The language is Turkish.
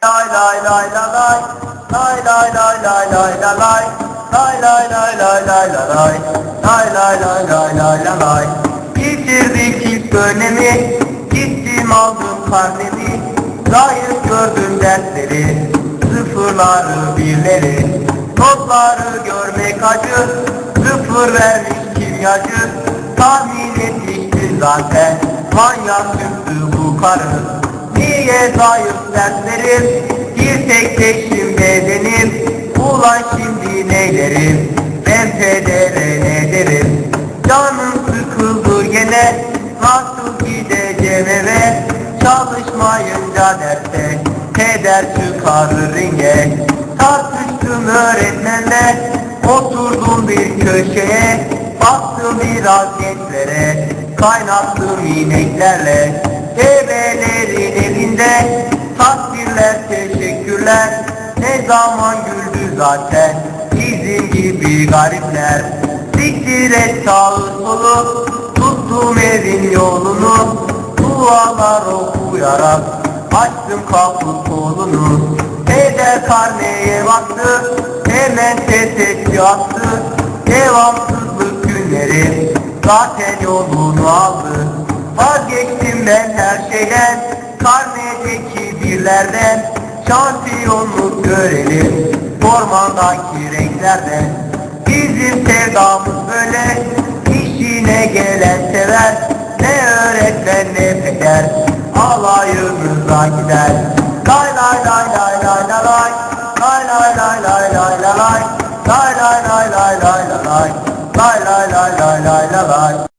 Lay lay lay la lay Lay lay lay lay lay la lay Lay lay lay lay lay la lay Lay lay lay lay lay la lay Bitirdik ilk dönemi Gittim aldım karnemi Layık gördüm dersleri Sıfırları birleri Notları görmek acı Sıfır vermiş kimyacı Tahmin etmiştin zaten Manyak çıktı bu karı Niye zayıf derslerim Bir tek teşim bedenim. Ulan şimdi neylerim? Ben pedere ne derim? Canım sıkıldı gene. Nasıl gideceğim eve? Çalışmayınca derse Peder çıkarır ringe. Tartıştım öğretmenle. Oturdum bir köşeye. Baktım biraz gençlere. Kaynattım ineklerle teşekkürler Ne zaman güldü zaten? Bizim gibi garipler. Siktir et sağı solu Tuttum evin yolunu. Dualar okuyarak Açtım kapı kolunu. Peder karneye baktı Hemen ses etti attı. Devamsızlık günleri Zaten yolunu aldı. Vazgeçtim ben her şeyden Karnedeki birlerden şampiyonluk görelim Formandaki renklerde Bizim sevdamız böyle işine gelen sever Ne öğretmen ne peker Alayımıza gider Lay lay lay lay lay lay lay Lay lay lay lay lay lay lay Lay lay lay lay lay lay lay Lay lay lay lay lay lay